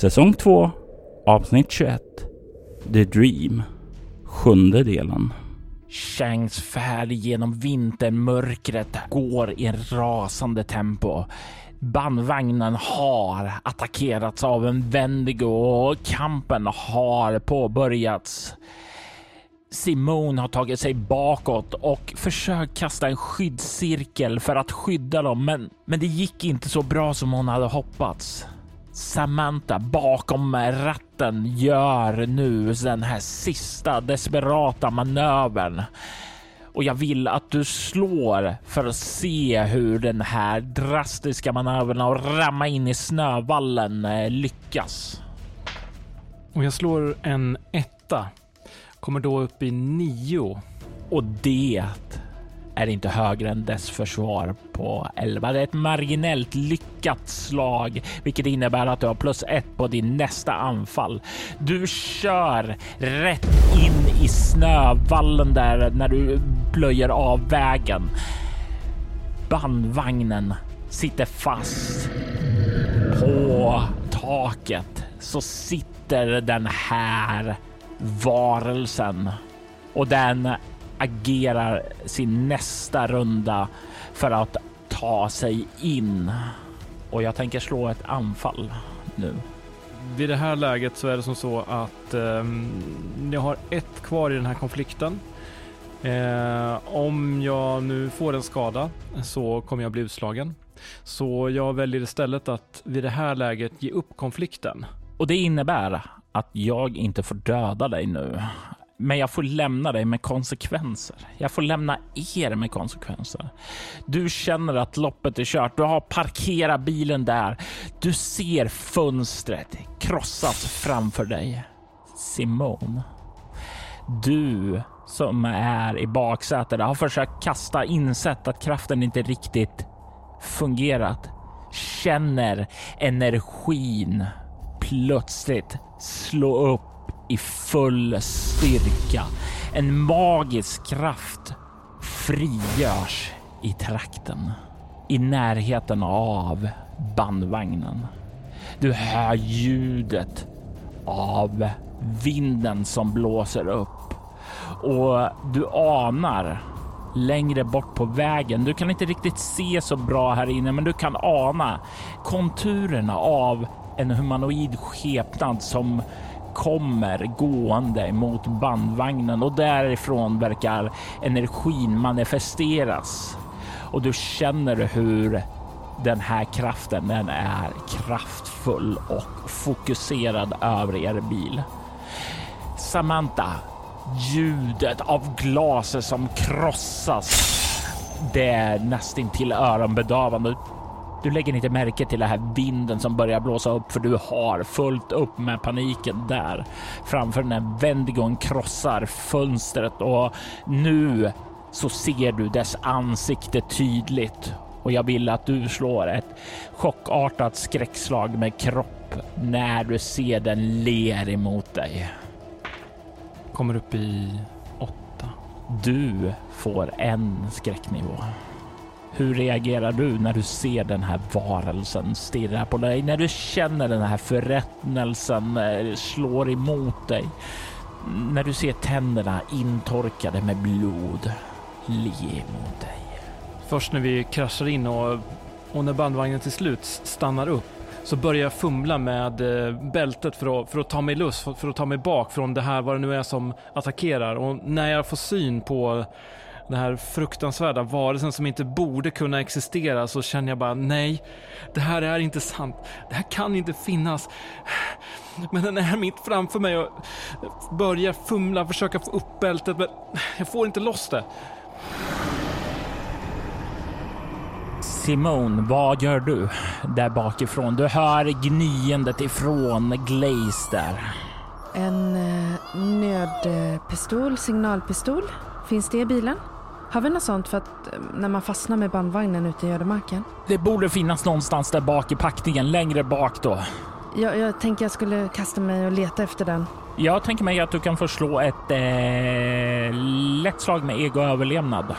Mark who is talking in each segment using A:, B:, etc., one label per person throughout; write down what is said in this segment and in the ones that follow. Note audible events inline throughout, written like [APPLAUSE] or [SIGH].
A: Säsong 2 Avsnitt 21 The Dream Sjunde delen
B: Changs färd genom vintermörkret går i en rasande tempo. Bandvagnen har attackerats av en Wendigo och kampen har påbörjats. Simone har tagit sig bakåt och försökt kasta en skyddscirkel för att skydda dem, men, men det gick inte så bra som hon hade hoppats. Samantha bakom ratten gör nu den här sista desperata manövern. Och jag vill att du slår för att se hur den här drastiska manövern att ramma in i snövallen eh, lyckas.
C: Och jag slår en etta. Kommer då upp i nio.
B: Och det är inte högre än dess försvar på 11. Det är ett marginellt lyckat slag, vilket innebär att du har plus ett på din nästa anfall. Du kör rätt in i snövallen där när du plöjer av vägen. Bandvagnen sitter fast på taket så sitter den här varelsen och den agerar sin nästa runda för att ta sig in. Och jag tänker slå ett anfall nu.
C: Vid det här läget så är det som så att eh, jag har ett kvar i den här konflikten. Eh, om jag nu får en skada så kommer jag bli utslagen. Så jag väljer istället att vid det här läget ge upp konflikten.
B: Och det innebär att jag inte får döda dig nu. Men jag får lämna dig med konsekvenser. Jag får lämna er med konsekvenser. Du känner att loppet är kört. Du har parkerat bilen där. Du ser fönstret krossas framför dig. Simon, du som är i baksätet har försökt kasta, insett att kraften inte riktigt fungerat. Känner energin plötsligt slå upp i full styrka. En magisk kraft frigörs i trakten i närheten av bandvagnen. Du hör ljudet av vinden som blåser upp och du anar längre bort på vägen. Du kan inte riktigt se så bra här inne, men du kan ana konturerna av en humanoid skepnad som kommer gående mot bandvagnen och därifrån verkar energin manifesteras. Och du känner hur den här kraften, den är kraftfull och fokuserad över er bil. Samantha, ljudet av glaset som krossas. Det är nästintill öronbedövande. Du lägger inte märke till den här vinden som börjar blåsa upp för du har fullt upp med paniken där framför när Wendigon krossar fönstret och nu så ser du dess ansikte tydligt och jag vill att du slår ett chockartat skräckslag med kropp när du ser den ler emot dig.
C: Kommer upp i åtta.
B: Du får en skräcknivå. Hur reagerar du när du ser den här varelsen stirra på dig? När du känner den här förrättnelsen eh, slår emot dig? När du ser tänderna intorkade med blod le emot dig?
C: Först när vi kraschar in och, och när bandvagnen till slut stannar upp så börjar jag fumla med eh, bältet för att, för att ta mig loss, för, för att ta mig bak från det här vad det nu är som attackerar. Och när jag får syn på den här fruktansvärda varelsen som inte borde kunna existera så känner jag bara nej, det här är inte sant. Det här kan inte finnas. men den är mitt framför mig och börjar fumla, försöka få upp bältet, men jag får inte loss det.
B: Simone, vad gör du där bakifrån? Du hör gnyendet ifrån Glaze där.
D: En eh, nödpistol, signalpistol. Finns det i bilen? Har vi något sånt för att eh, när man fastnar med bandvagnen ute i ödemarken?
B: Det borde finnas någonstans där bak i packningen, längre bak då.
D: Jag, jag tänker jag skulle kasta mig och leta efter den.
B: Jag tänker mig att du kan få slå ett eh, lätt slag med ego-överlevnad.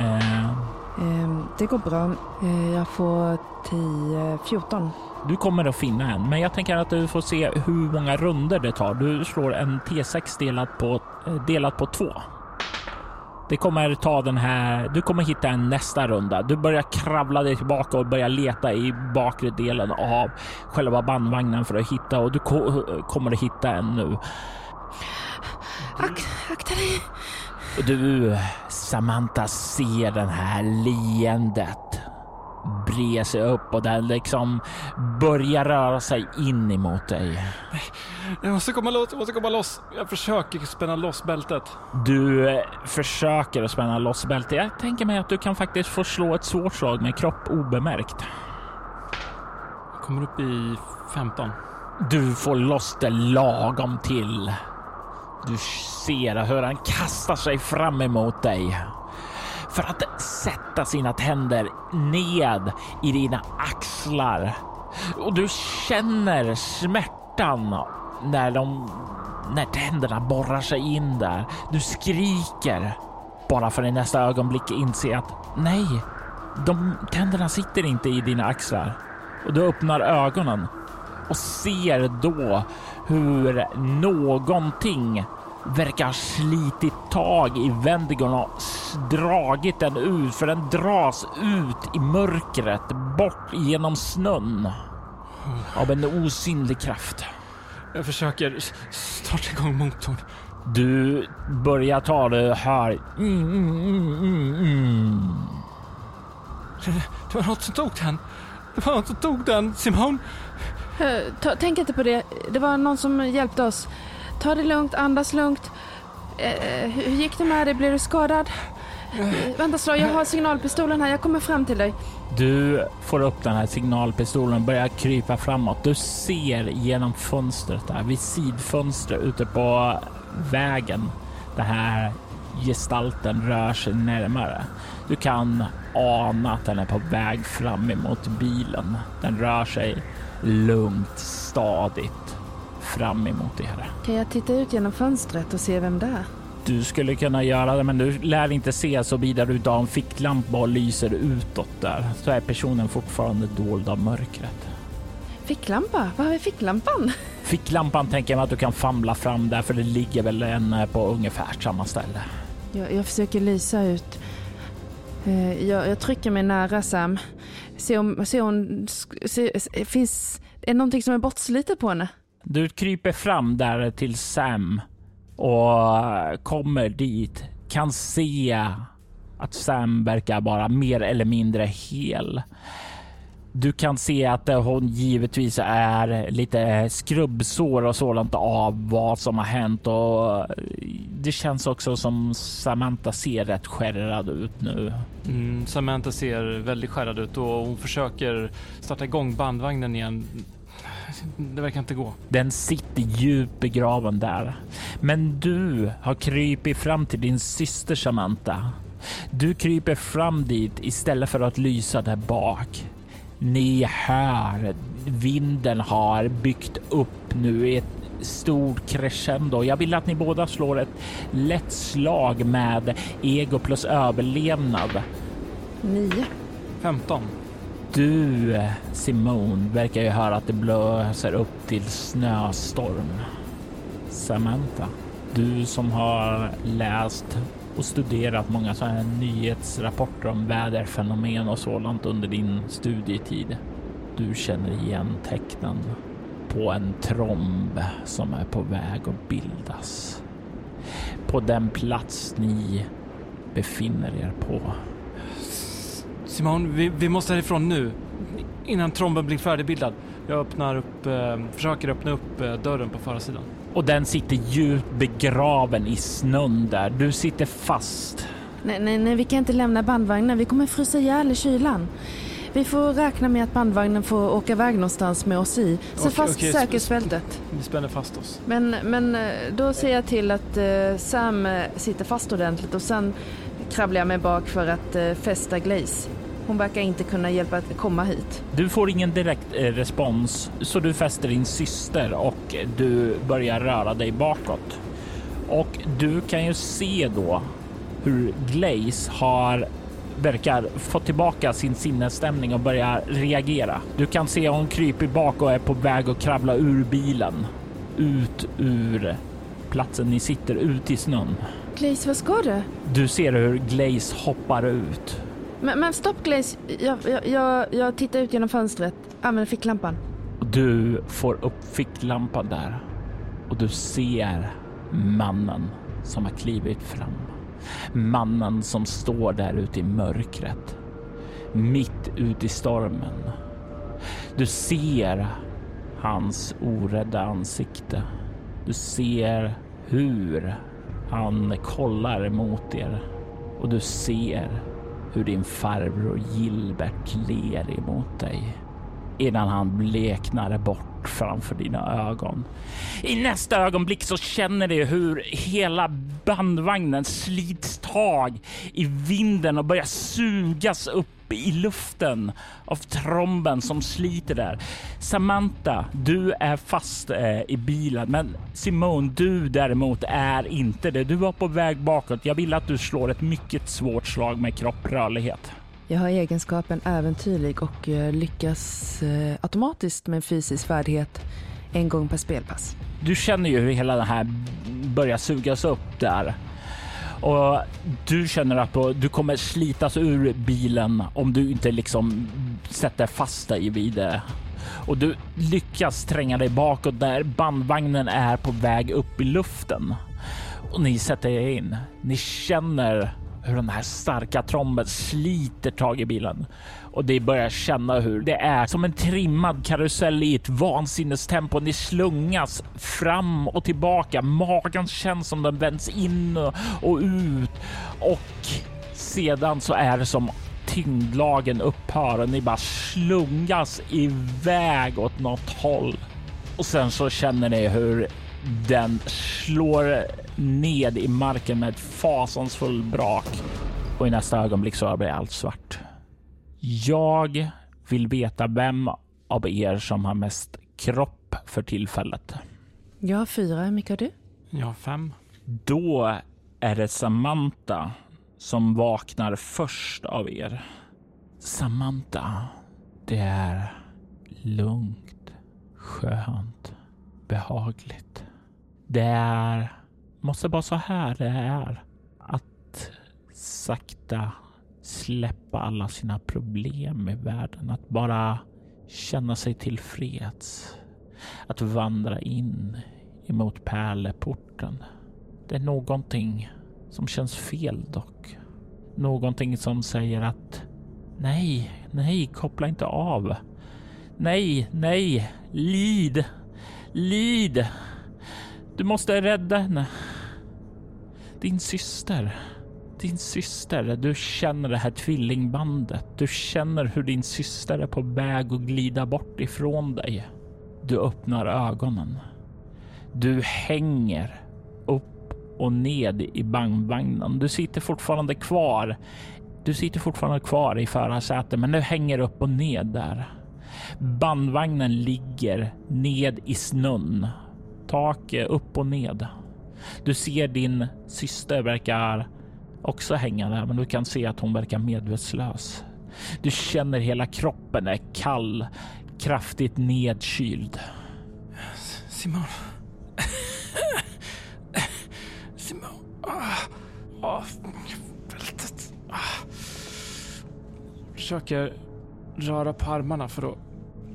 B: Eh,
D: Eh, det går bra. Eh, jag får 10, 14.
B: du kommer att finna en, men jag tänker att du får se hur många runder det tar. Du slår en T6 delat på, eh, delat på två. Det kommer ta den här. Du kommer hitta en nästa runda. Du börjar kravla dig tillbaka och börja leta i bakre delen av själva bandvagnen för att hitta och du ko kommer att hitta en nu.
D: Ak, akta dig!
B: Du, Samantha, ser den här leendet bre sig upp och den liksom börjar röra sig in emot dig.
C: Jag måste komma loss, jag måste komma loss. Jag försöker spänna loss bältet.
B: Du eh, försöker att spänna loss bältet. Jag tänker mig att du kan faktiskt få slå ett svårt slag med kropp obemärkt.
C: Jag kommer upp i 15.
B: Du får loss det lagom till. Du ser hur han kastar sig fram emot dig för att sätta sina tänder ned i dina axlar. Och du känner smärtan när de när tänderna borrar sig in där. Du skriker bara för i nästa ögonblick inse att nej, de tänderna sitter inte i dina axlar. Och du öppnar ögonen och ser då hur någonting verkar slitit tag i Vendigon och dragit den ut, för den dras ut i mörkret bort genom snön av en osynlig kraft.
C: Jag försöker starta igång motorn.
B: Du börjar ta det här. Mm, mm, mm, mm.
C: Det var något som tog den. Det var något som tog den. Simon,
D: tänk inte på det. Det var någon som hjälpte oss. Ta det lugnt, andas lugnt. Eh, hur gick det med dig? Blev du skadad? Eh, vänta så, jag har signalpistolen här. Jag kommer fram till dig.
B: Du får upp den här signalpistolen och börjar krypa framåt. Du ser genom fönstret där, vid sidfönstret ute på vägen. Den här gestalten rör sig närmare. Du kan ana att den är på väg fram emot bilen. Den rör sig lugnt, stadigt fram emot er.
D: Kan jag titta ut genom fönstret och se vem det är?
B: Du skulle kunna göra det, men du lär inte se såvida du har en ficklampa och lyser utåt där. Så är personen fortfarande dold av mörkret.
D: Ficklampa? Var vi ficklampan? [LAUGHS]
B: Ficklampan tänker jag att du kan famla fram där, för det ligger väl en eh, på ungefär samma ställe.
D: Jag, jag försöker lysa ut. Eh, jag, jag trycker mig nära Sam. Se om, se om se, se, finns, är det någonting som är bortslitet på henne?
B: Du kryper fram där till Sam och eh, kommer dit. Kan se att Sam verkar vara mer eller mindre hel. Du kan se att hon givetvis är lite eh, skrubbsår och sådant av vad som har hänt och eh, det känns också som Samantha ser rätt skärrad ut nu.
C: mm, Samantha ser väldigt skärrad ut och hon försöker starta igång bandvagnen igen. Det verkar inte gå.
B: Den sitter djupt begraven där. Men du har krypit fram till din syster Samantha. Du kryper fram dit istället för att lysa där bak. Ni hör vinden har byggt upp nu i ett stort crescendo. Jag vill att ni båda slår ett lätt slag med ego plus överlevnad.
D: Nio.
C: 15.
B: Du, Simone, verkar ju höra att det blåser upp till snöstorm. Samantha, du som har läst och studerat många sådana här nyhetsrapporter om väderfenomen och sådant under din studietid. Du känner igen tecknen på en tromb som är på väg att bildas. På den plats ni befinner er på.
C: Simon, vi, vi måste härifrån nu. Innan tromben blir färdigbildad. Jag öppnar upp, eh, försöker öppna upp eh, dörren på förarsidan.
B: Och den sitter djupt begraven i snön där. Du sitter fast.
D: Nej, nej, nej, vi kan inte lämna bandvagnen. Vi kommer frysa ihjäl i kylan. Vi får räkna med att bandvagnen får åka iväg någonstans med oss i. Sätt
C: Okej,
D: fast
C: okej,
D: säkerhetsbältet.
C: Vi spänner fast oss.
D: Men, men eh, då ser jag till att eh, Sam eh, sitter fast ordentligt och sen krabblar jag mig bak för att eh, fästa Glaze. Hon verkar inte kunna hjälpa att komma hit.
B: Du får ingen direkt eh, respons så du fäster din syster och du börjar röra dig bakåt. Och du kan ju se då hur Glaze har verkar få tillbaka sin sinnesstämning och börjar reagera. Du kan se hon kryper bak och är på väg att kravla ur bilen. Ut ur platsen ni sitter, ut i snön.
D: Glaze, vad ska du?
B: Du ser hur Glaze hoppar ut.
D: Men, men stopp Glaze, jag, jag, jag, jag tittar ut genom fönstret. Använder ficklampan.
B: Du får upp ficklampan där och du ser mannen som har klivit fram. Mannen som står där ute i mörkret, mitt ute i stormen. Du ser hans orädda ansikte. Du ser hur han kollar mot er och du ser hur din farbror Gilbert ler emot dig innan han bleknar bort framför dina ögon. I nästa ögonblick så känner du hur hela bandvagnen slits tag i vinden och börjar sugas upp i luften av tromben som sliter där. Samantha, du är fast eh, i bilen, men Simone, du däremot är inte det. Du var på väg bakåt. Jag vill att du slår ett mycket svårt slag med kropprörlighet.
D: Jag har egenskapen äventyrlig och eh, lyckas eh, automatiskt med en fysisk färdighet en gång per spelpass.
B: Du känner ju hur hela det här börjar sugas upp där. Och du känner att du kommer slitas ur bilen om du inte liksom sätter fast dig vid det. Och du lyckas tränga dig bakåt där bandvagnen är på väg upp i luften. Och ni sätter er in. Ni känner hur den här starka tromben sliter tag i bilen och det börjar känna hur det är som en trimmad karusell i ett vansinnestempo. Ni slungas fram och tillbaka. Magen känns som den vänds in och ut och sedan så är det som tyngdlagen upphör och ni bara slungas iväg åt något håll. Och sen så känner ni hur den slår ned i marken med ett fasansfull brak och i nästa ögonblick så blir allt svart. Jag vill veta vem av er som har mest kropp för tillfället.
D: Jag har fyra, hur mycket har du?
C: Jag har fem.
B: Då är det Samantha som vaknar först av er. Samantha, det är lugnt, skönt, behagligt. Det är, måste vara så här det är. Att sakta släppa alla sina problem i världen. Att bara känna sig tillfreds. Att vandra in emot pärleporten. Det är någonting som känns fel dock. Någonting som säger att nej, nej, koppla inte av. Nej, nej, lid, lid. Du måste rädda henne. Din syster. Din syster. Du känner det här tvillingbandet. Du känner hur din syster är på väg att glida bort ifrån dig. Du öppnar ögonen. Du hänger upp och ned i bandvagnen. Du sitter fortfarande kvar. Du sitter fortfarande kvar i förarsätet, men du hänger upp och ned där. Bandvagnen ligger ned i snön. Taket upp och ned. Du ser din syster verkar också hänga där, men du kan se att hon verkar medvetslös. Du känner hela kroppen är kall, kraftigt nedkyld.
C: Simon. [LAUGHS] Simon. Ah. Ah, ah. Försöker röra på armarna för att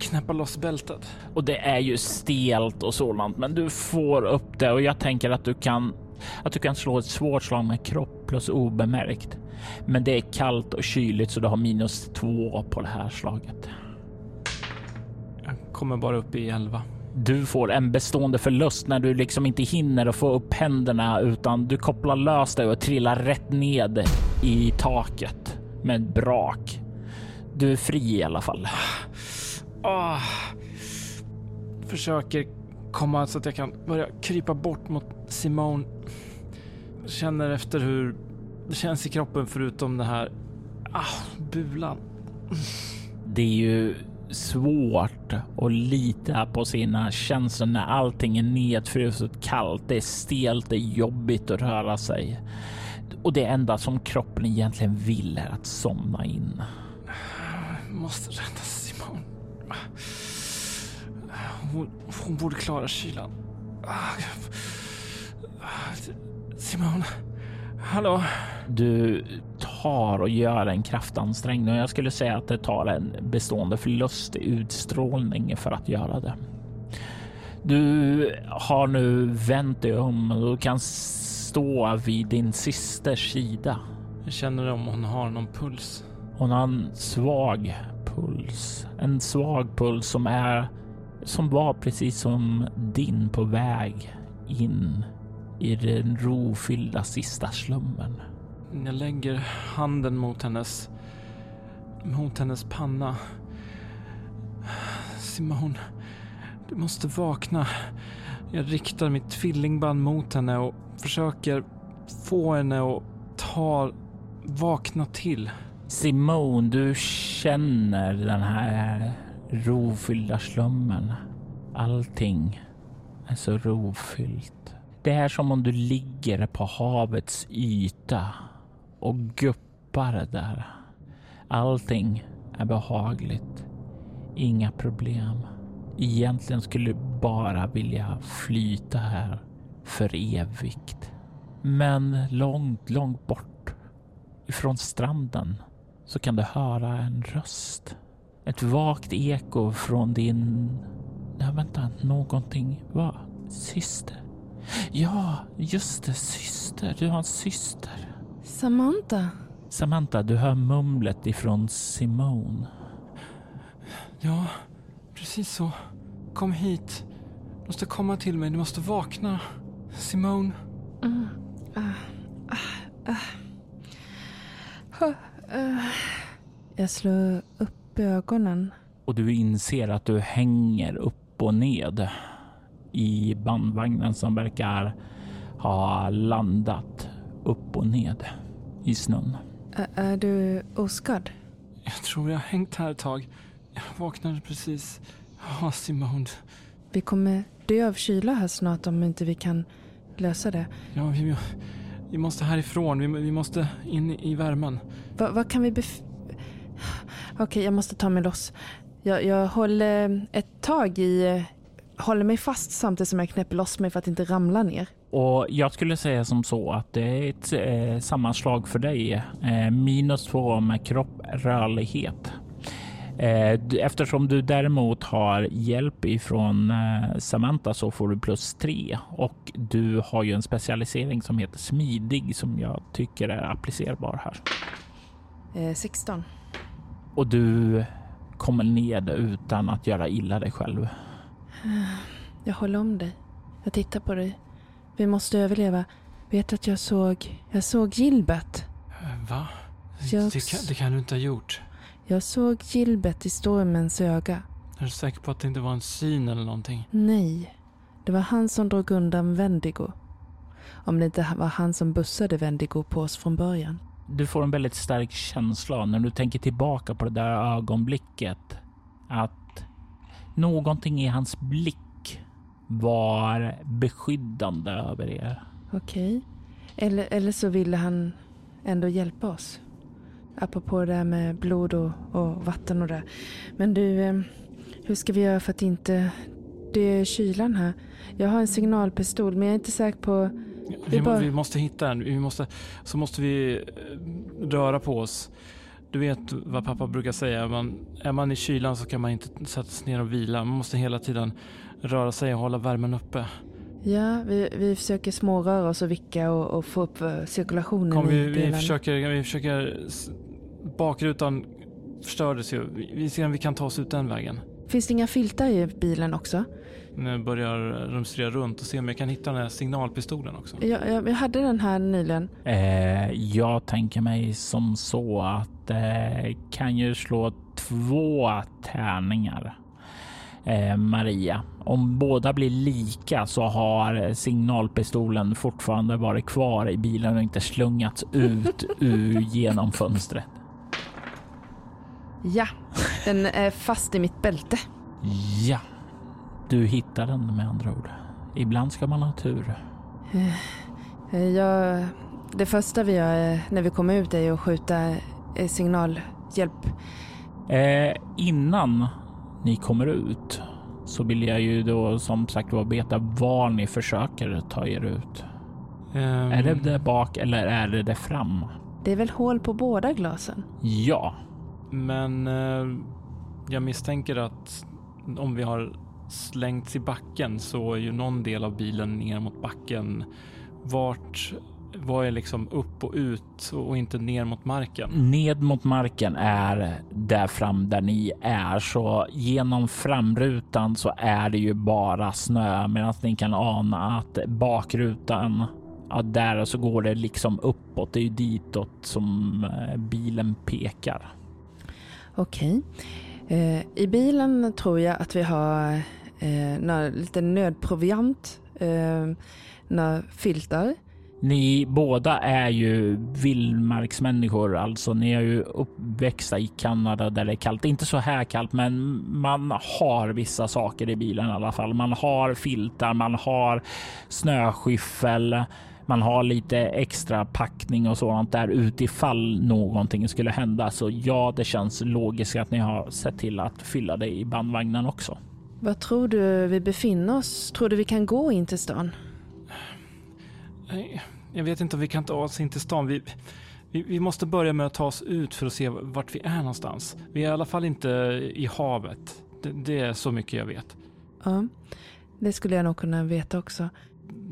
C: knäppa loss bältet.
B: Och det är ju stelt och sådant, men du får upp det och jag tänker att du kan att du kan slå ett svårt slag med kropp plus obemärkt. Men det är kallt och kyligt så du har minus två på det här slaget.
C: Jag kommer bara upp i 11.
B: Du får en bestående förlust när du liksom inte hinner att få upp händerna utan du kopplar lös dig och trillar rätt ned i taket med ett brak. Du är fri i alla fall. [SIGHS] [SIGHS]
C: Ah. Försöker komma så att jag kan börja krypa bort mot Simone. Känner efter hur det känns i kroppen förutom det här ah, bulan.
B: Det är ju svårt att lita på sina känslor när allting är nedfruset kallt. Det är stelt, det är jobbigt att röra sig. Och det enda som kroppen egentligen vill är att somna in.
C: Jag måste rädda Simone. Hon, hon borde klara kylan. Simone. Hallå?
B: Du tar och gör en kraftansträngning och jag skulle säga att det tar en bestående förlust i utstrålning för att göra det. Du har nu vänt dig om och du kan stå vid din systers sida.
C: Jag känner om hon har någon puls.
B: Hon har en svag puls. En svag puls som är som var precis som din på väg in i den rofyllda sista slummen.
C: Jag lägger handen mot hennes... mot hennes panna. Simon, du måste vakna. Jag riktar mitt tvillingband mot henne och försöker få henne att ta... vakna till.
B: Simon, du känner den här rofyllda slummen. Allting är så rofyllt. Det är som om du ligger på havets yta och guppar där. Allting är behagligt. Inga problem. Egentligen skulle du bara vilja flyta här för evigt. Men långt, långt bort ifrån stranden så kan du höra en röst. Ett vagt eko från din... Nej, vänta, någonting. Vad? Syster? Ja, just det, syster. Du har en syster.
D: Samantha?
B: Samantha, du hör mumlet ifrån Simone.
C: Ja, precis så. Kom hit. Du måste komma till mig. Du måste vakna. Simone.
D: Mm. Ah, ah. Uh, jag slår upp ögonen.
B: Och du inser att du hänger upp och ned i bandvagnen som verkar ha landat upp och ned i snön.
D: Ä- är du oskadd?
C: Jag tror jag har hängt här ett tag. Jag vaknade precis. Ja, Simone.
D: Vi kommer dö av kyla här snart om inte vi kan lösa det.
C: Ja, vi, vi måste härifrån. Vi, vi måste in i värmen.
D: Va- Vad kan vi bef... Okej, jag måste ta mig loss. Jag, jag håller ett tag i... Håller mig fast samtidigt som jag knäpper loss mig för att inte ramla ner.
B: Och jag skulle säga som så att det är ett eh, sammanslag för dig. Eh, minus två med kropp rörlighet. Eh, eftersom du däremot har hjälp ifrån eh, Samantha så får du plus tre och du har ju en specialisering som heter smidig som jag tycker är applicerbar här.
D: Eh, 16.
B: Och du kommer ned utan att göra illa dig själv.
D: Jag håller om dig. Jag tittar på dig. Vi måste överleva. Vet att jag såg... Jag såg Gilbert.
C: Eh, Va?
D: Jag-
C: Det, kan, det kan du inte ha gjort.
D: Jag såg Gilbert i stormens öga.
C: Är du säker på att det inte var en syn eller någonting?
D: Nej, det var han som drog undan Wendigo. Om det inte var han som bussade Wendigo på oss från början.
B: Du får en väldigt stark känsla när du tänker tillbaka på det där ögonblicket. Att någonting i hans blick var beskyddande över er.
D: Okej. Eller, eller så ville han ändå hjälpa oss. Apropå det här med blod och, och vatten och det. Men du, eh, hur ska vi göra för att inte dö i kylan här? Jag har en signalpistol men jag är inte säker på...
C: Vi,
D: bara-
C: vi måste hitta den. Vi måste, så måste vi eh, röra på oss. Du vet vad pappa brukar säga. Man, är man i kylan så kan man inte sätta sig ner och vila. Man måste hela tiden röra sig och hålla värmen uppe.
D: Ja, vi, vi försöker småröra oss och vicka och, och få upp eh, cirkulationen
C: Kom,
D: i
C: vi, vi
D: bilen.
C: försöker, vi försöker... Bakrutan förstördes ju. Vi, vi ser om vi kan ta oss ut den vägen.
D: Finns det inga filtar i bilen också?
C: Nu börjar rumstera runt och se om jag kan hitta den här signalpistolen också.
D: Jag, jag, jag hade den här nyligen.
B: Eh, jag tänker mig som så att eh, kan ju slå två tärningar. Eh, Maria. Om båda blir lika så har signalpistolen fortfarande varit kvar i bilen och inte slungats ut ur genom fönstret.
D: Ja, den är fast i mitt bälte.
B: Ja, du hittar den med andra ord. Ibland ska man ha tur.
D: Eh, Jag, det första vi gör eh, när vi kommer ut är att skjuta eh, signalhjälp.
B: Eh, innan ni kommer ut så vill jag ju då som sagt var veta var ni försöker ta er ut.
C: Ehm,
B: Är det där bak eller är det där fram?
D: Det är väl hål på båda glasen?
B: Ja,
C: men eh, jag misstänker att om vi har slängts i backen så är ju någon del av bilen ner mot backen. Vart, vad är liksom upp och ut och inte ner mot marken?
B: ned mot marken är där fram där ni är, så genom framrutan så är det ju bara snö medan ni kan ana att bakrutan, ja, där så går det liksom uppåt. Det är ju ditåt som eh, bilen pekar.
D: Okej. Eh, I bilen tror jag att vi har eh, lite nödproviant, eh, några filtar.
B: Ni båda är ju vildmarksmänniskor, alltså ni är ju uppväxta i Kanada där det är kallt. Inte så här kallt, men man har vissa saker i bilen i alla fall. Man har filtar, man har snöskyffel, man har lite extra packning och sådant där utifall någonting skulle hända. Så ja, det känns logiskt att ni har sett till att fylla det i bandvagnen också.
D: Var tror du vi befinner oss? Tror du vi kan gå in till stan?
C: Nej, Jag vet inte om vi kan ta oss in till stan. Vi, vi, vi måste börja med att ta oss ut för att se vart vi är någonstans. Vi är i alla fall inte i havet. Det, det är så mycket jag vet.
D: Ja, det skulle jag nog kunna veta också.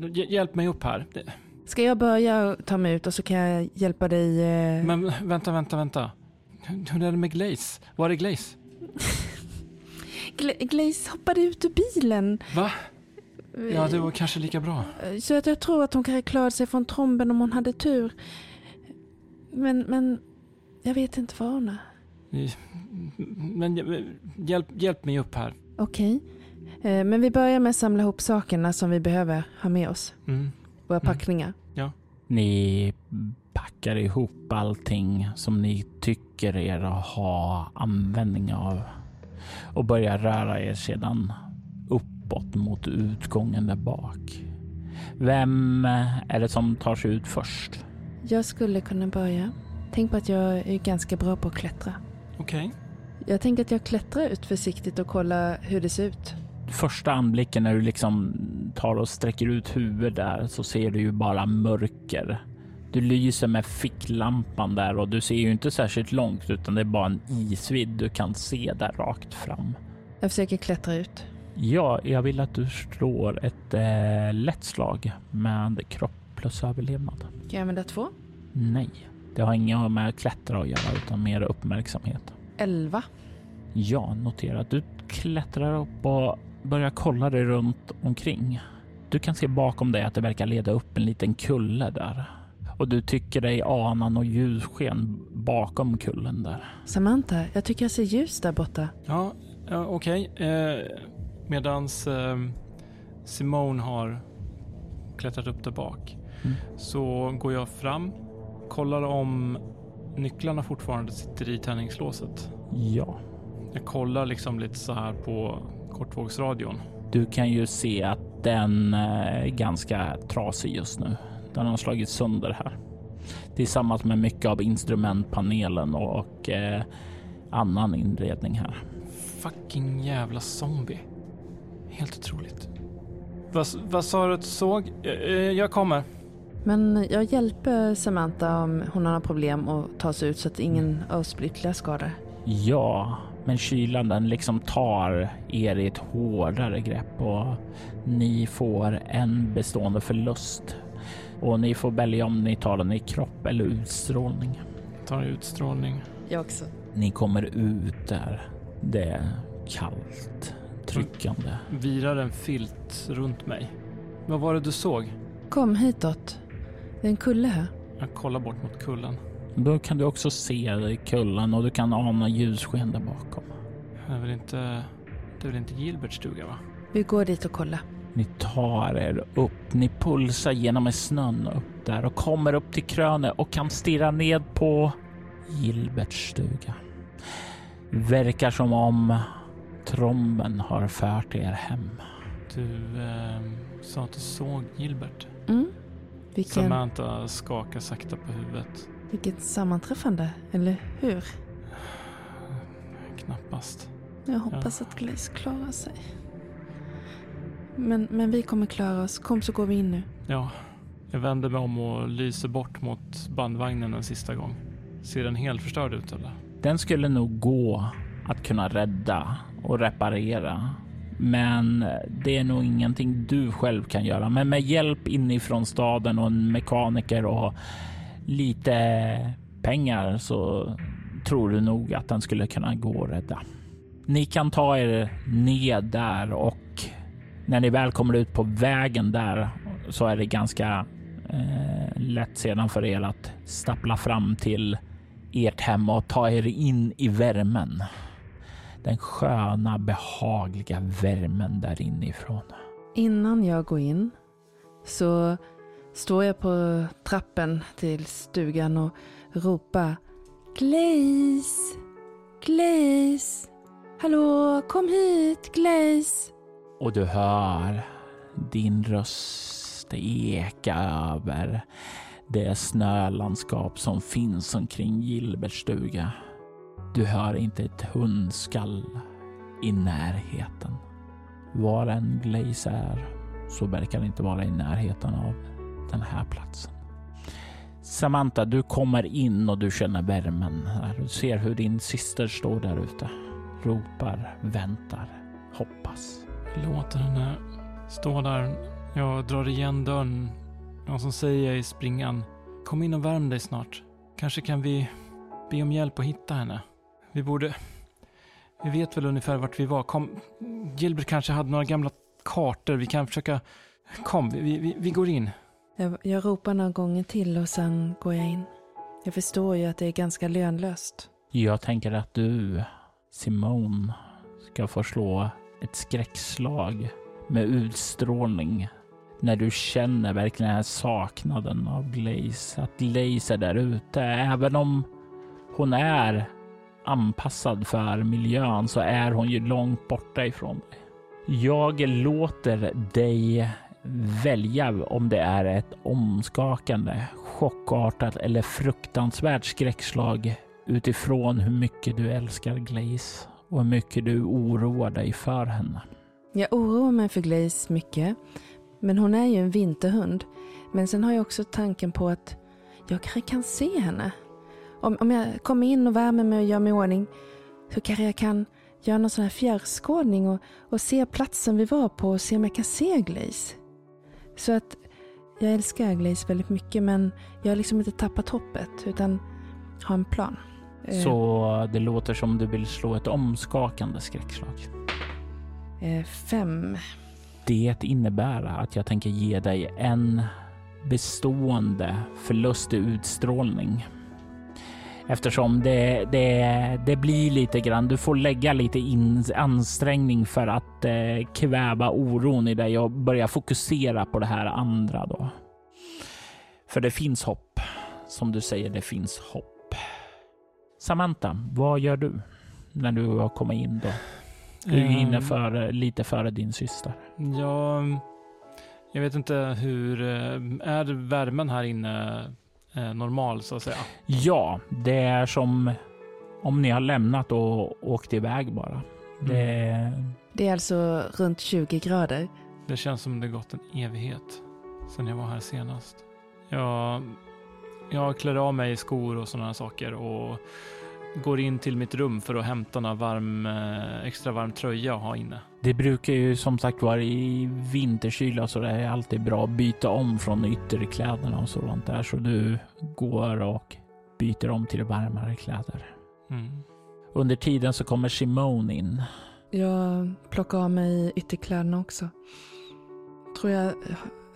C: Hj- Hjälp mig upp här.
D: Ska jag börja ta mig ut och så kan jag hjälpa dig? Eh...
C: Men vänta, vänta, vänta. Hur är det med Glaze? Var är Glaze? [LAUGHS]
D: Gla- Glaze hoppade ut ur bilen.
C: Va? Ja, det var kanske lika bra.
D: Så att jag tror att hon kan klara sig från tromben om hon hade tur. Men, men jag vet inte var hon är.
C: Men hj- hjälp, hjälp mig upp här.
D: Okej. Eh, Men vi börjar med att samla ihop sakerna som vi behöver ha med oss.
C: Mm.
D: Våra
C: Mm.
D: packningar.
B: Ni packar ihop allting som ni tycker er ha användning av och börjar röra er sedan uppåt mot utgången där bak. Vem är det som tar sig ut först?
D: Jag skulle kunna börja. Tänk på att jag är ganska bra på att klättra.
C: Okej.
D: Jag tänker att jag klättrar ut försiktigt och kollar hur det ser ut.
B: Första anblicken när du liksom tar och sträcker ut huvudet där så ser du ju bara mörker. Du lyser med ficklampan där och du ser ju inte särskilt långt utan det är bara en isvidd du kan se där rakt fram.
D: Jag försöker klättra ut.
B: Ja, jag vill att du slår ett eh, lätt slag med kropp plus överlevnad.
D: Kan jag använda två?
B: Nej, det har inget med att klättra att göra utan mer uppmärksamhet.
D: Elva.
B: Ja, notera att du klättrar upp och börjar kolla dig runt omkring. Du kan se bakom dig att det verkar leda upp en liten kulle där. Och du tycker dig ana något ljussken bakom kullen där.
D: Samantha, jag tycker jag ser ljus där borta.
C: Ja, ja okej. Eh, medans eh, Simone har klättrat upp där bak
B: Mm.
C: så går jag fram, kollar om nycklarna fortfarande sitter i tändningslåset.
B: Ja,
C: Jag kollar liksom lite så här på kortvågsradion.
B: du kan ju se att den eh, är ganska trasig just nu. Den har slagit sönder här. Tillsammans med mycket av instrumentpanelen och eh, annan inredning här.
C: Fucking jävla zombie. Helt otroligt. Vad, vad sa du att du såg? Eh, eh, Jag kommer.
D: Men jag hjälper Samantha om hon har problem att ta sig ut så att ingen av oss blir ytterligare skador.
B: Ja, men kylan den liksom tar er i ett hårdare grepp och ni får en bestående förlust. Och ni får välja om ni tar den i kropp eller utstrålning.
C: Tar utstrålning.
D: Jag också.
B: Ni kommer ut där. Det kallt, tryckande.
C: Virar en filt runt mig. Vad var det du såg?
D: Kom hitåt. Det är en kulle här.
C: Jag kollar bort mot kullen.
B: Då kan du också se kullen och du kan ana ljussken där bakom.
C: Det är väl inte, det är väl inte Gilberts stuga va?
D: Vi går dit och kollar.
B: Ni tar er upp, ni pulsar genom snön upp där och kommer upp till krönet och kan stirra ned på Gilberts stuga. Verkar som om tromben har fört er hem.
C: Du eh, sa att du såg Gilbert.
D: Mm. Vilken,
C: Samantha skakar sakta på huvudet.
D: Vilket sammanträffande, eller hur?
C: Knappast.
D: Jag hoppas att Glaze klarar sig. Men, men vi kommer klara oss. Kom så går vi in nu.
C: Ja, jag vänder mig om och lyser bort mot bandvagnen en sista gång. Ser den helt förstörd ut eller?
B: Den skulle nog gå att kunna rädda och reparera. Men det är nog ingenting du själv kan göra. Men med hjälp inifrån staden och en mekaniker och lite pengar så tror du nog att den skulle kunna gå att rädda. Ni kan ta er ned där och när ni väl kommer ut på vägen där så är det ganska eh, lätt sedan för er att stappla fram till ert hem och ta er in i värmen. Den sköna, behagliga värmen där inifrån.
D: Innan jag går in så står jag på trappen till stugan och ropar Glaze! Glaze! Hallå, kom hit, Glaze!
B: Och du hör din röst eka över det snölandskap som finns omkring Gilberts stuga. Du hör inte ett hundskall i närheten. Var en Glaze är så verkar det inte vara i närheten av den här platsen. Samantha, du kommer in och du känner värmen. Du ser hur din syster står där ute. Ropar, väntar, hoppas.
C: Låter henne stå där. Jag drar igen dörren. Någon som säger i springan. Kom in och värm dig snart. Kanske kan vi be om hjälp att hitta henne. Vi borde... Vi vet väl ungefär vart vi var. Kom, Gilbert kanske hade några gamla kartor. Vi kan försöka... Kom, vi, vi, vi går in.
D: Jag, jag ropar några gånger till och sen går jag in. Jag förstår ju att det är ganska lönlöst.
B: Jag tänker att du, Simone, ska få slå ett skräckslag med utstrålning när du känner verkligen den här saknaden av Glaze. Att Glaze är där ute. Även om hon är anpassad för miljön så är hon ju långt borta ifrån dig. Jag låter dig välja om det är ett omskakande, chockartat eller fruktansvärt skräckslag utifrån hur mycket du älskar Glaze och hur mycket du oroar dig för henne.
D: Jag oroar mig för Glaze mycket. Men hon är ju en vinterhund. Men sen har jag också tanken på att jag kanske kan se henne. Om, om jag kommer in och värmer mig och gör mig i ordning så kanske jag kan göra någon sån här fjärrskådning och, och se platsen vi var på och se om jag kan se Glaze. Så att jag älskar Glaze väldigt mycket men jag har liksom inte tappat hoppet utan har en plan. Eh,
B: Så det låter som du vill slå ett omskakande skräckslag.
D: Eh, fem.
B: Det innebär att jag tänker ge dig en bestående förlust i utstrålning. Eftersom det, det, det blir lite grann, du får lägga lite in, ansträngning för att eh, kväva oron i dig och börja fokusera på det här andra då. För det finns hopp. Som du säger, det finns hopp. Samantha, vad gör du när du har kommit in då? Du är inne
C: Ehm,
B: för, lite före din syster.
C: Ja, jag vet inte hur... eh, Är värmen här inne normal så att säga?
B: Ja, det är som om ni har lämnat och åkt iväg bara. Det,
D: Det är alltså runt 20 grader.
C: Det känns som det gått en evighet sedan jag var här senast. Jag, jag klär av mig skor och sådana saker och går in till mitt rum för att hämta några varm, eh, extra varm tröja att ha inne.
B: Det brukar ju som sagt vara i vinterkyla så det är alltid bra att byta om från ytterkläderna och sådant där. Så du går och byter om till varmare kläder.
C: Mm.
B: Under tiden så kommer Simone in.
D: Jag plockar av mig ytterkläderna också. Tror jag,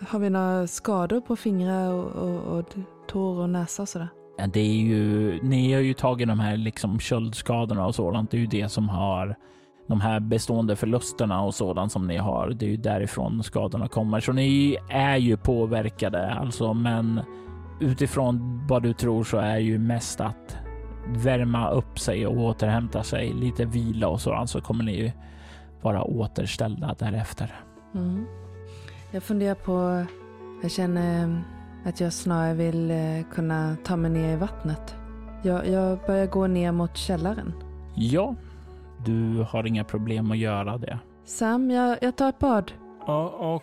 D: har vi några skador på fingrar och, och, och tår och näsa och sådär?
B: Ja, det är ju, ni har ju tagit de här liksom köldskadorna och sådant. Det är ju det som har de här bestående förlusterna och sådant som ni har. Det är ju därifrån skadorna kommer. Så ni är ju påverkade alltså, men utifrån vad du tror så är ju mest att värma upp sig och återhämta sig, lite vila och sådant så kommer ni ju vara återställda därefter.
D: Mm. Jag funderar på, jag känner att jag snarare vill eh, kunna ta mig ner i vattnet. Jag, jag börjar gå ner mot källaren.
B: Ja, du har inga problem att göra det.
D: Sam, jag, jag tar ett bad.
C: Ja,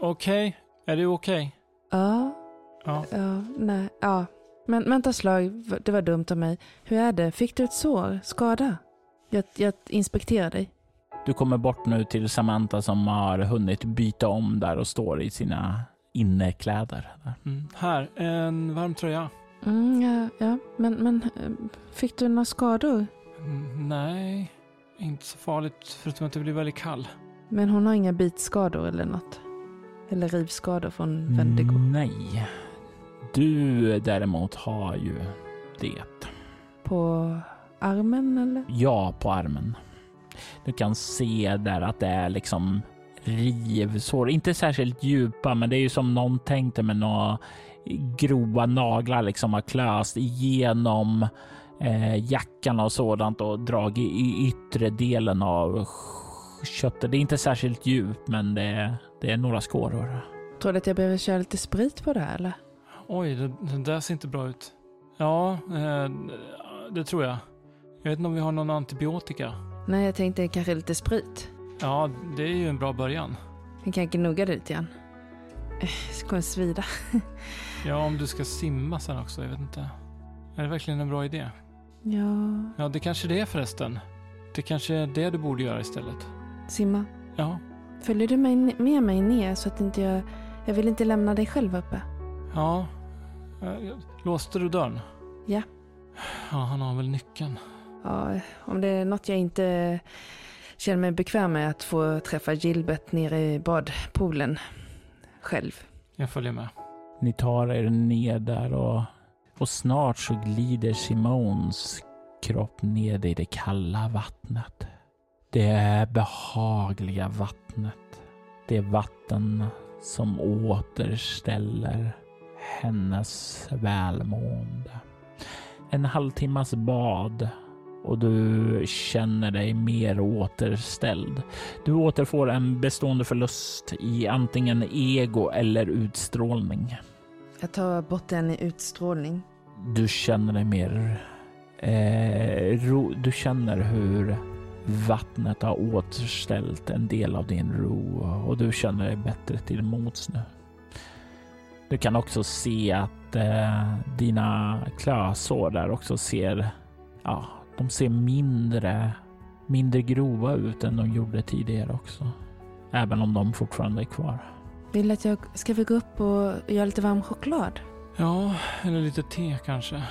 C: okej. Är du okej?
D: Ja,
C: Ja.
D: ja, nej, ja. Men vänta slag, det var dumt av mig. Hur är det? Fick du ett sår? Skada? Jag, jag inspekterar dig.
B: Du kommer bort nu till Samantha som har hunnit byta om där och står i sina innekläder.
C: Mm. Här, en varm tröja.
D: Mm, ja, ja. Men, men eh, fick du några skador?
C: Mm, Nej, inte så farligt förutom att det blir väldigt kall.
D: Men hon har inga bitskador eller något? Eller rivskador från Wendigo?
B: Nej. Du däremot har ju det.
D: På armen eller?
B: Ja, på armen. Du kan se där att det är liksom rivsår. Inte särskilt djupa, men det är ju som någon tänkte med några grova naglar liksom har klöst igenom eh, jackan och sådant och dragit i yttre delen av köttet. Det är inte särskilt djupt, men det är, det är några skåror.
D: Tror du att jag behöver köra lite sprit på det här eller?
C: Oj, det, det där ser inte bra ut. Ja, eh, det tror jag. Jag vet inte om vi har någon antibiotika.
D: Nej, jag tänkte kanske lite sprit.
C: Ja, det är ju en bra början.
D: Jag kan gnugga det lite grann. Eh, Det kommer svida. [LAUGHS]
C: Ja, om du ska simma sen också, jag vet inte. Är det verkligen en bra idé?
D: Ja,
C: Ja, det kanske det är förresten. Det kanske är det du borde göra istället.
D: simma.
C: Ja,
D: Följer du mig, med mig ner så att inte jag... Jag vill inte lämna dig själv uppe.
C: ja. Eh, Låste du dörren?
D: Ja.
C: Ja, han har väl nyckeln.
D: Ja, om det är något jag inte känner mig bekväm med att få träffa Gilbert nere i badpoolen själv.
C: Jag följer med.
B: Ni tar er ner där och, och snart så glider Simons kropp ned i det kalla vattnet. Det behagliga vattnet. Det vatten som återställer hennes välmående. En halvtimmas bad och du känner dig mer återställd. Du återfår en bestående förlust i antingen ego eller utstrålning.
D: Jag tar bort den i utstrålning.
B: Du känner dig mer... Eh, ro, du känner hur vattnet har återställt en del av din ro och du känner dig bättre till mots nu. Du kan också se att eh, dina klösår där också ser... Ja, de ser mindre, mindre grova ut än de gjorde tidigare också. Även om de fortfarande är kvar.
D: Vill att jag... Ska vi gå upp och göra lite varm choklad?
C: Ja, eller lite te kanske.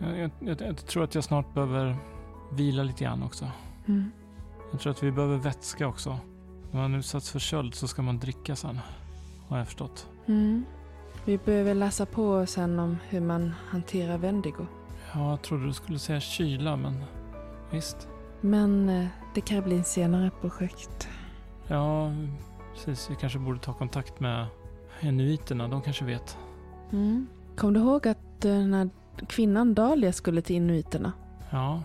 C: Jag, jag, jag, tror att jag snart behöver vila lite grann också.
D: Mm.
C: Jag tror att vi behöver vätska också. När man utsatts för köld så ska man dricka sen. Har jag förstått.
D: Mm. Vi behöver läsa på sen om hur man hanterar Wendigo.
C: Ja, jag trodde du skulle säga kyla, men visst.
D: Men eh, det kan bli en senare projekt.
C: Ja, precis. Vi kanske borde ta kontakt med inuiterna. De kanske vet.
D: Mm. Kom du ihåg att eh, den här kvinnan Dahlia skulle till inuiterna?
C: Ja,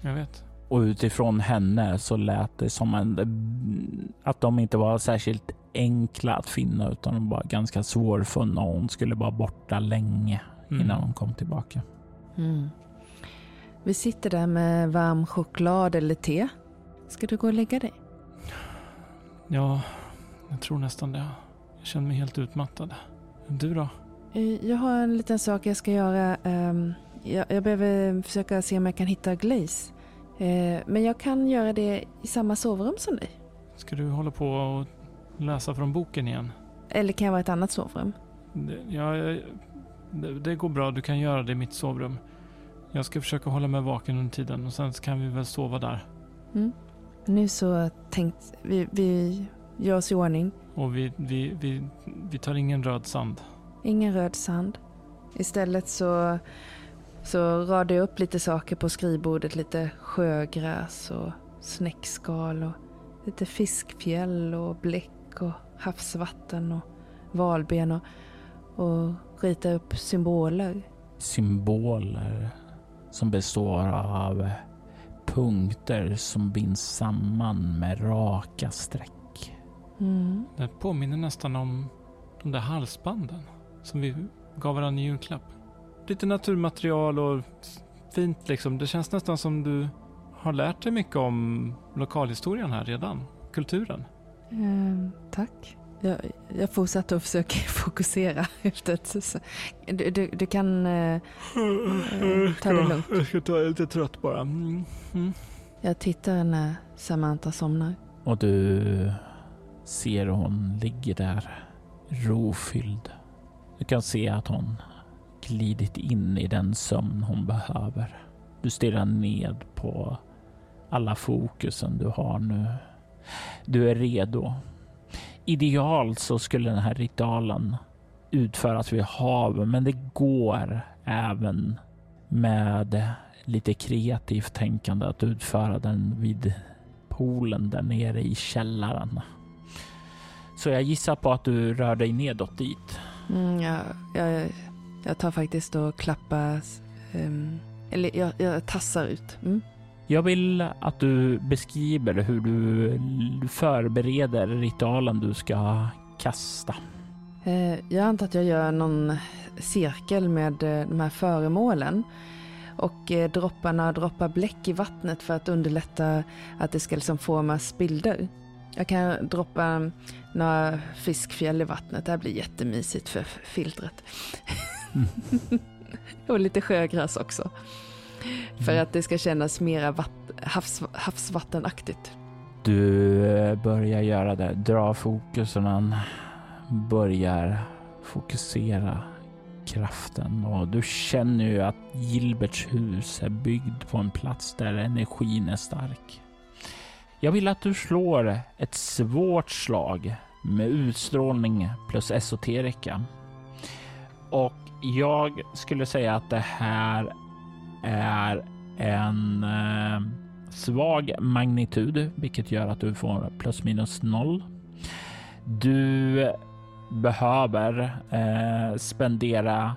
C: jag vet.
B: Och utifrån henne så lät det som en, att de inte var särskilt enkla att finna utan de var ganska svårfunna och hon skulle vara borta länge
C: Mm.
B: innan hon kom tillbaka.
D: Mm. Vi sitter där med varm choklad eller te. Ska du gå och lägga dig?
C: Ja, jag tror nästan det. Jag känner mig helt utmattad. Du då?
D: Eh, Jag har en liten sak jag ska göra. Ehm, Jag, behöver försöka se om jag kan hitta Glaze. Eh, Men jag kan göra det i samma sovrum som dig.
C: Ska du hålla på och läsa från boken igen?
D: Eller kan jag vara i ett annat sovrum?
C: Det, ja, det, det går bra. Du kan göra det i mitt sovrum. Jag ska försöka hålla mig vaken under tiden och sen kan vi väl sova där.
D: Mm. Nu så tänkt vi, vi gör oss i ordning.
C: Och vi, vi, vi, vi tar ingen röd sand.
D: Ingen röd sand. Istället så, så radar jag upp lite saker på skrivbordet. Lite sjögräs och snäckskal och lite fiskfjäll och bläck och havsvatten och valben och, och rita upp symboler.
B: Symboler som består av punkter som binds samman med raka streck.
D: Mm.
C: Det påminner nästan om de där halsbanden som vi gav varandra i julklapp. Lite naturmaterial och fint liksom. Det känns nästan som du har lärt dig mycket om lokalhistorien här redan. Kulturen.
D: Ehm, tack. Jag, jag fortsätter att försöka [LAUGHS] fokusera. Efter ett, du, du, du kan eh, eh, ta det lugnt.
C: Jag ska ta jag är lite trött bara. Mm. Mm.
D: Jag tittar när Samantha somnar.
B: Och du ser hon ligger där rofylld. Du kan se att hon glidit in i den sömn hon behöver. Du stirrar ned på alla fokusen du har nu. Du är redo. Idealt så skulle den här ritualen utföras vid havet, men det går även med lite kreativt tänkande att utföra den vid poolen där nere i källaren. Så jag gissar på att du rör dig nedåt dit.
D: Mm, jag, jag, jag tar faktiskt och klappar, ehm, eller jag, jag tassar ut. Mm.
B: Jag vill att du beskriver hur du förbereder ritualen du ska kasta.
D: Eh, jag antar att jag gör någon cirkel med eh, de här föremålen. Och eh, droppar några droppar bläck i vattnet för att underlätta att det ska liksom formas bilder. Jag kan droppa några fiskfjäll i vattnet. Det här blir jättemysigt för filtret. [LAUGHS] och lite sjögräs också. För att det ska kännas mera vatt- havs, havsvattenaktigt.
B: Du eh, börjar göra det. Dra fokusen. Börjar fokusera kraften och du känner ju att Gilberts hus är byggd på en plats där energin är stark. Jag vill att du slår ett svårt slag med utstrålning plus esoterika. Och jag skulle säga att det här är en eh, svag magnitud, vilket gör att du får plus minus noll. Du behöver eh, spendera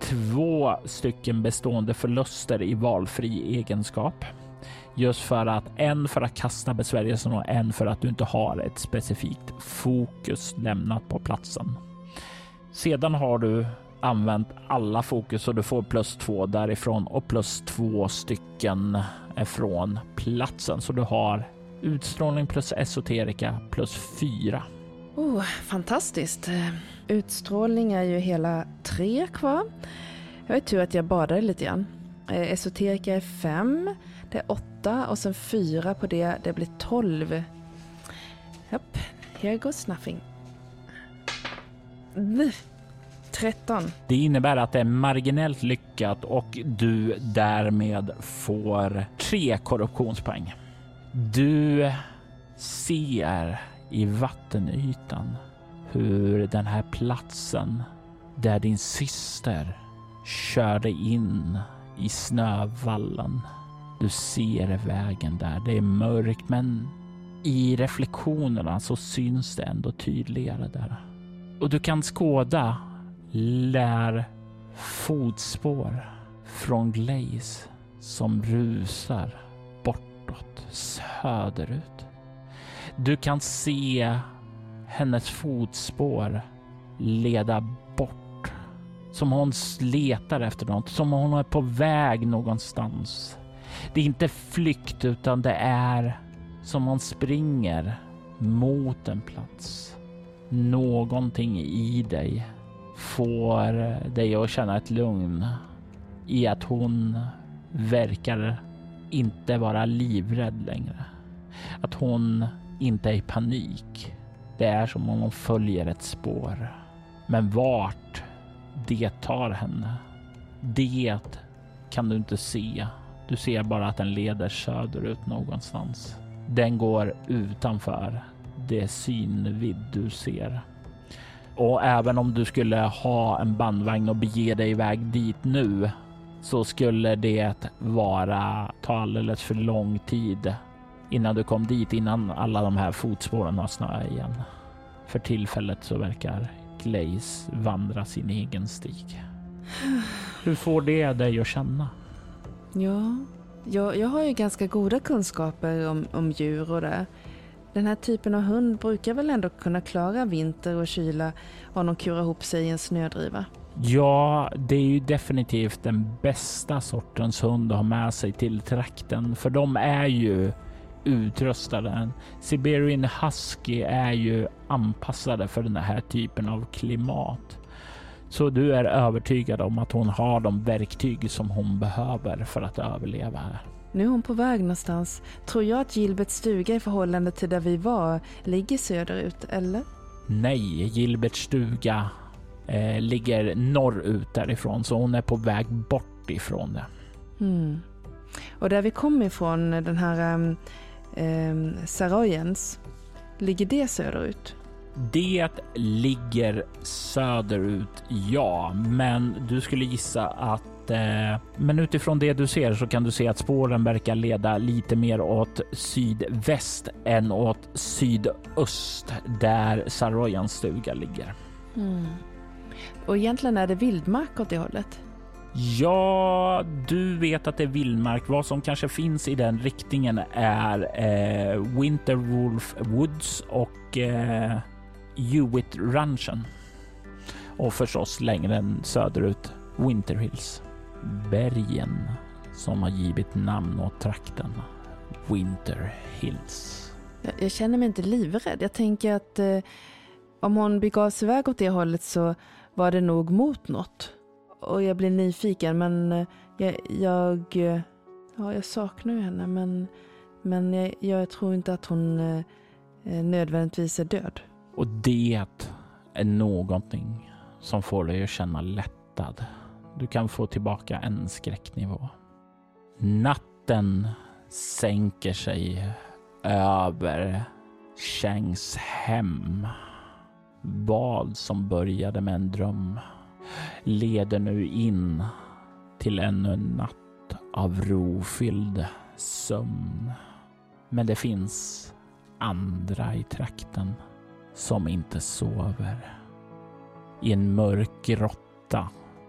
B: två stycken bestående förluster i valfri egenskap. Just för att en för att kasta besvärjelsen och en för att du inte har ett specifikt fokus lämnat på platsen. Sedan har du använt alla fokus och du får plus två därifrån och plus två stycken från platsen. Så du har utstrålning plus esoterika plus fyra.
D: Oh, fantastiskt. Utstrålning är ju hela tre kvar. Jag är tur att jag badade lite grann. Eh, esoterika är fem, det är åtta och sen fyra på det, det blir tolv. Japp, here goes nothing. Mm. 13.
B: Det innebär att det är marginellt lyckat och du därmed får tre korruptionspoäng. Du ser i vattenytan hur den här platsen där din syster körde in i snövallen. Du ser vägen där. Det är mörkt men i reflektionerna så syns det ändå tydligare där. Och du kan skåda lär fotspår från Glaze som rusar bortåt söderut. Du kan se hennes fotspår leda bort. Som hon letar efter något, som hon är på väg någonstans. Det är inte flykt utan det är som man springer mot en plats. Någonting i dig får dig att känna ett lugn i att hon verkar inte vara livrädd längre. Att hon inte är i panik. Det är som om hon följer ett spår. Men vart det tar henne, det kan du inte se. Du ser bara att den leder söderut någonstans. Den går utanför det synvidd du ser. Och även om du skulle ha en bandvagn och bege dig iväg dit nu så skulle det vara ta alldeles för lång tid innan du kom dit innan alla de här fotspåren har snöat igen. För tillfället så verkar Glaze vandra sin egen stig. Hur får det dig att känna?
D: Ja, jag, jag har ju ganska goda kunskaper om, om djur och det. Den här typen av hund brukar väl ändå kunna klara vinter och kyla om de kurar ihop sig i en snödriva.
B: Ja, det är ju definitivt den bästa sortens hund att ha med sig till trakten, för de är ju utrustade. Siberian Husky är ju anpassade för den här typen av klimat. Så du är övertygad om att hon har de verktyg som hon behöver för att överleva här.
D: Nu är hon på väg någonstans. Tror jag att Gilberts stuga i förhållande till där vi var ligger söderut, eller?
B: Nej, Gilberts stuga eh, ligger norrut därifrån, så hon är på väg bort ifrån det.
D: Hmm. Och där vi kom ifrån, den här um, um, Sarojens, ligger det söderut?
B: Det ligger söderut, ja, men du skulle gissa att eh, men utifrån det du ser så kan du se att spåren verkar leda lite mer åt sydväst än åt sydöst där Sarojans stuga ligger.
D: Mm. Och egentligen är det vildmark åt det hållet?
B: Ja, du vet att det är vildmark. Vad som kanske finns i den riktningen är eh, Winterwolf Woods och eh, Hewitt Ranchen. Och förstås längre söderut Winter Hills. Bergen som har givit namn åt trakten. Winter Hills.
D: Jag, jag känner mig inte livrädd. Jag tänker att eh, om hon begav sig iväg åt det hållet så var det nog mot något. Och jag blir nyfiken men eh, jag, jag, eh, ja, jag saknar ju henne men, men jag, jag tror inte att hon eh, eh nödvändigtvis är död.
B: Och det är någonting som får dig att känna lättad. Du kan få tillbaka en skräcknivå. Natten sänker sig över Changs hem. Vad som började med en dröm leder nu in till ännu en natt av rofylld sömn. Men det finns andra i trakten som inte sover. I en mörk grotta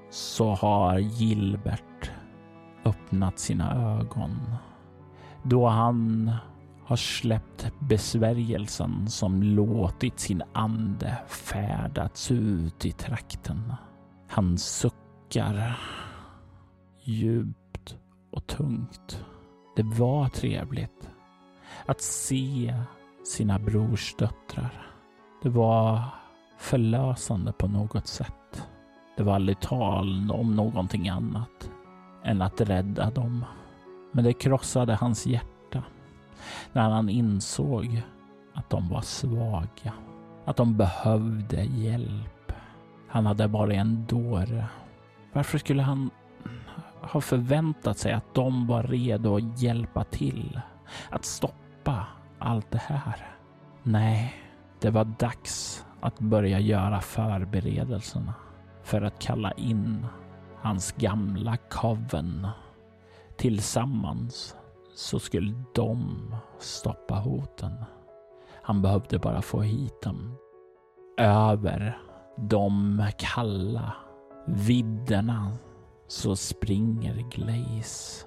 B: så har Gilbert öppnat sina ögon då han har släppt besvärjelsen som låtit sin ande färdats ut i trakten. Han suckar djupt och tungt. Det var trevligt att se sina brorsdöttrar. Det var förlösande på något sätt. Det var aldrig tal om någonting annat än att rädda dem. Men det krossade hans hjärta när han insåg att de var svaga, att de behövde hjälp. Han hade varit en dåre. Varför skulle han ha förväntat sig att de var redo att hjälpa till, att stoppa allt det här? Nej, det var dags att börja göra förberedelserna för att kalla in hans gamla coven. Tillsammans så skulle de stoppa hoten. Han behövde bara få hit dem. Över de kalla vidderna så springer Glaze.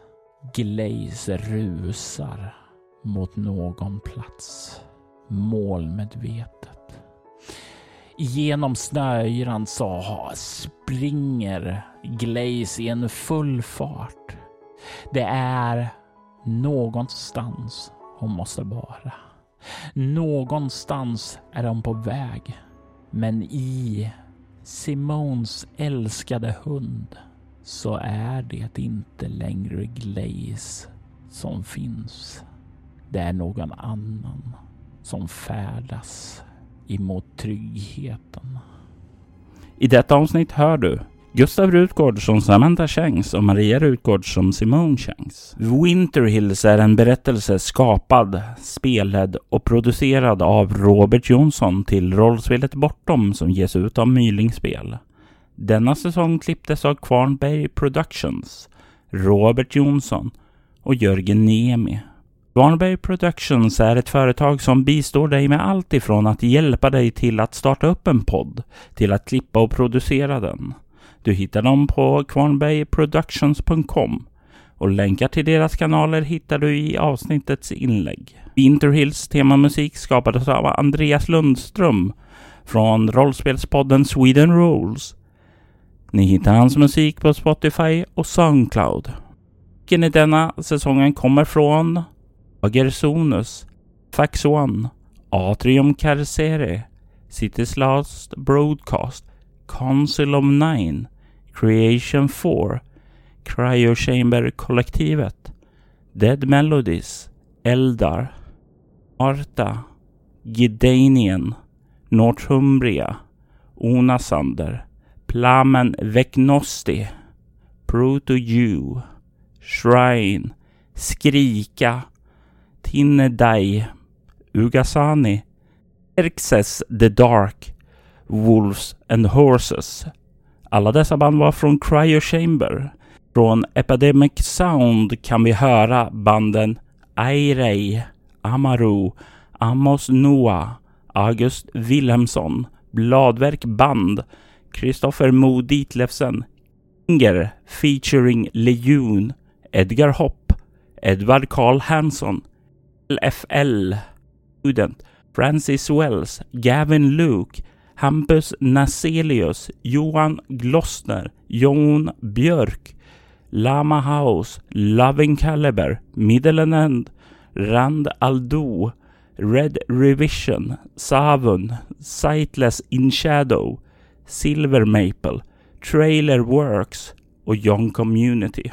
B: Glaze rusar mot någon plats målmedvetet. Genom snöyran så springer Glaze i en full fart. Det är någonstans hon måste vara. Någonstans är hon på väg. Men i Simons älskade hund så är det inte längre Glaze som finns. Det är någon annan som färdas emot tryggheten.
A: I detta avsnitt hör du Gustav Rutgård som Samantha Shanks och Maria Rutgård som Simone Shanks. Winter Hills är en berättelse skapad, spelad och producerad av Robert Jonsson till rollspelet Bortom som ges ut av Mylingspel. Denna säsong klipptes av Kvarnberg Productions, Robert Jonsson och Jörgen Niemi. Kvarnberg Productions är ett företag som bistår dig med allt ifrån att hjälpa dig till att starta upp en podd till att klippa och producera den. Du hittar dem på kvarnbergproductions.com och länkar till deras kanaler hittar du i avsnittets inlägg. Winterhills temamusik skapades av Andreas Lundström från rollspelspodden Sweden Rules. Ni hittar hans musik på Spotify och Soundcloud. Musiken i denna säsongen kommer från Agersonus, Fax One, Atrium Carcere, City's Last Broadcast, Council of Nine, Creation 4, Cryo Chamber-kollektivet, Dead Melodies, Eldar, Arta, Gidanien, Northumbria, Onasander, Plamen Vecnosti, Proto-Jew, Shrine, Skrika, Tinedai, Ugasani, Erxes the Dark, Wolves and Horses. Alla dessa band var från Cryo Chamber. Från Epidemic Sound kan vi höra banden Airei, Amaru, Amos Noah, August Wilhelmsson, Bladverk Band, Kristoffer Mo Ditlevsen, Inger featuring Lejon, Edgar Hopp, Edvard Karl Hansson, LFL, Student, Francis Wells, Gavin Luke, Hampus Naselius, Johan Glossner, Jon Björk, Lama House, Loving Caliber, Middle and End, Rand Aldo, Red Revision, Savun, Sightless in Shadow, Silver Maple, Trailer Works och Young Community.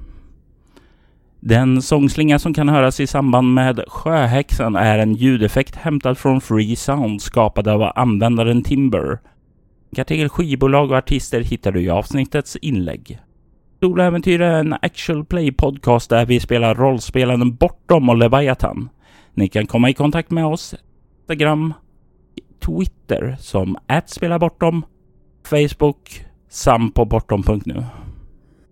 A: Den sångslinga som kan höras i samband med Sjöhäxan är en ljudeffekt hämtad från Free Sound skapad av användaren Timber. Kartegel skivbolag och artister hittar du i avsnittets inlägg. Soloäventyr är en actual play podcast där vi spelar rollspelen Bortom och Leviathan. Ni kan komma i kontakt med oss Instagram, Twitter som @spelabortom, Facebook samt på bortom.nu.